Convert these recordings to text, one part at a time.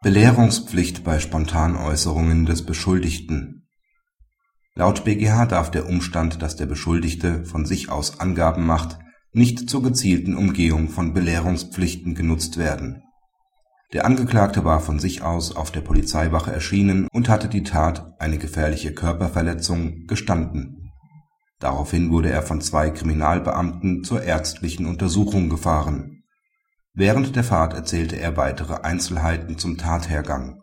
Belehrungspflicht bei Spontanäußerungen des Beschuldigten Laut BgH darf der Umstand, dass der Beschuldigte von sich aus Angaben macht, nicht zur gezielten Umgehung von Belehrungspflichten genutzt werden. Der Angeklagte war von sich aus auf der Polizeiwache erschienen und hatte die Tat, eine gefährliche Körperverletzung, gestanden. Daraufhin wurde er von zwei Kriminalbeamten zur ärztlichen Untersuchung gefahren Während der Fahrt erzählte er weitere Einzelheiten zum Tathergang.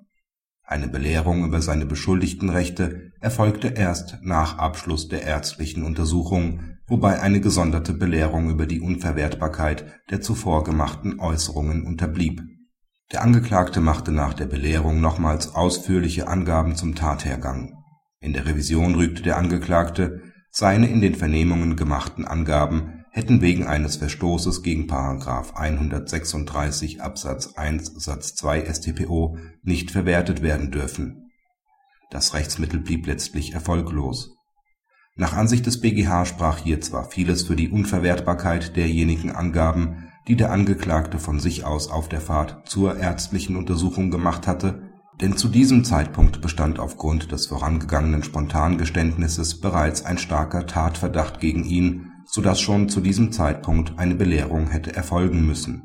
Eine Belehrung über seine Beschuldigtenrechte erfolgte erst nach Abschluss der ärztlichen Untersuchung, wobei eine gesonderte Belehrung über die Unverwertbarkeit der zuvor gemachten Äußerungen unterblieb. Der Angeklagte machte nach der Belehrung nochmals ausführliche Angaben zum Tathergang. In der Revision rügte der Angeklagte, seine in den Vernehmungen gemachten Angaben hätten wegen eines Verstoßes gegen § 136 Absatz 1 Satz 2 StPO nicht verwertet werden dürfen. Das Rechtsmittel blieb letztlich erfolglos. Nach Ansicht des BgH sprach hier zwar vieles für die Unverwertbarkeit derjenigen Angaben, die der Angeklagte von sich aus auf der Fahrt zur ärztlichen Untersuchung gemacht hatte, denn zu diesem Zeitpunkt bestand aufgrund des vorangegangenen Spontangeständnisses bereits ein starker Tatverdacht gegen ihn so dass schon zu diesem Zeitpunkt eine Belehrung hätte erfolgen müssen.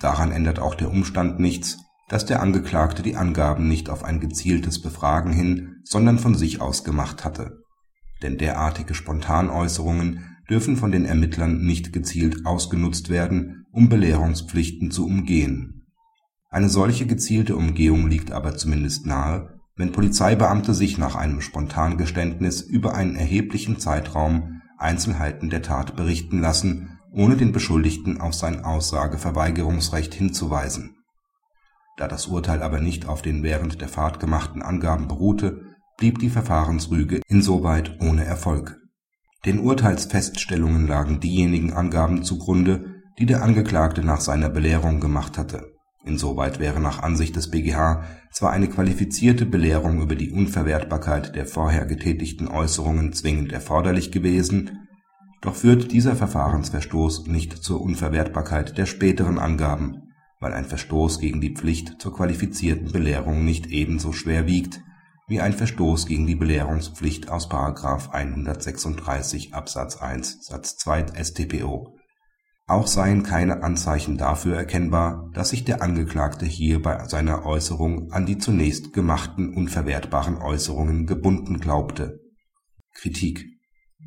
Daran ändert auch der Umstand nichts, dass der Angeklagte die Angaben nicht auf ein gezieltes Befragen hin, sondern von sich aus gemacht hatte. Denn derartige Spontanäußerungen dürfen von den Ermittlern nicht gezielt ausgenutzt werden, um Belehrungspflichten zu umgehen. Eine solche gezielte Umgehung liegt aber zumindest nahe, wenn Polizeibeamte sich nach einem Spontangeständnis über einen erheblichen Zeitraum Einzelheiten der Tat berichten lassen, ohne den Beschuldigten auf sein Aussageverweigerungsrecht hinzuweisen. Da das Urteil aber nicht auf den während der Fahrt gemachten Angaben beruhte, blieb die Verfahrensrüge insoweit ohne Erfolg. Den Urteilsfeststellungen lagen diejenigen Angaben zugrunde, die der Angeklagte nach seiner Belehrung gemacht hatte Insoweit wäre nach Ansicht des BgH zwar eine qualifizierte Belehrung über die Unverwertbarkeit der vorher getätigten Äußerungen zwingend erforderlich gewesen, doch führt dieser Verfahrensverstoß nicht zur Unverwertbarkeit der späteren Angaben, weil ein Verstoß gegen die Pflicht zur qualifizierten Belehrung nicht ebenso schwer wiegt wie ein Verstoß gegen die Belehrungspflicht aus § 136 Absatz 1 Satz 2 StPO auch seien keine Anzeichen dafür erkennbar, dass sich der Angeklagte hier bei seiner Äußerung an die zunächst gemachten unverwertbaren Äußerungen gebunden glaubte. Kritik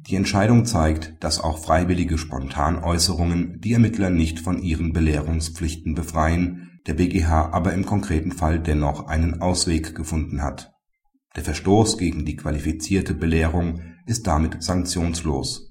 Die Entscheidung zeigt, dass auch freiwillige Spontanäußerungen die Ermittler nicht von ihren Belehrungspflichten befreien, der BgH aber im konkreten Fall dennoch einen Ausweg gefunden hat. Der Verstoß gegen die qualifizierte Belehrung ist damit sanktionslos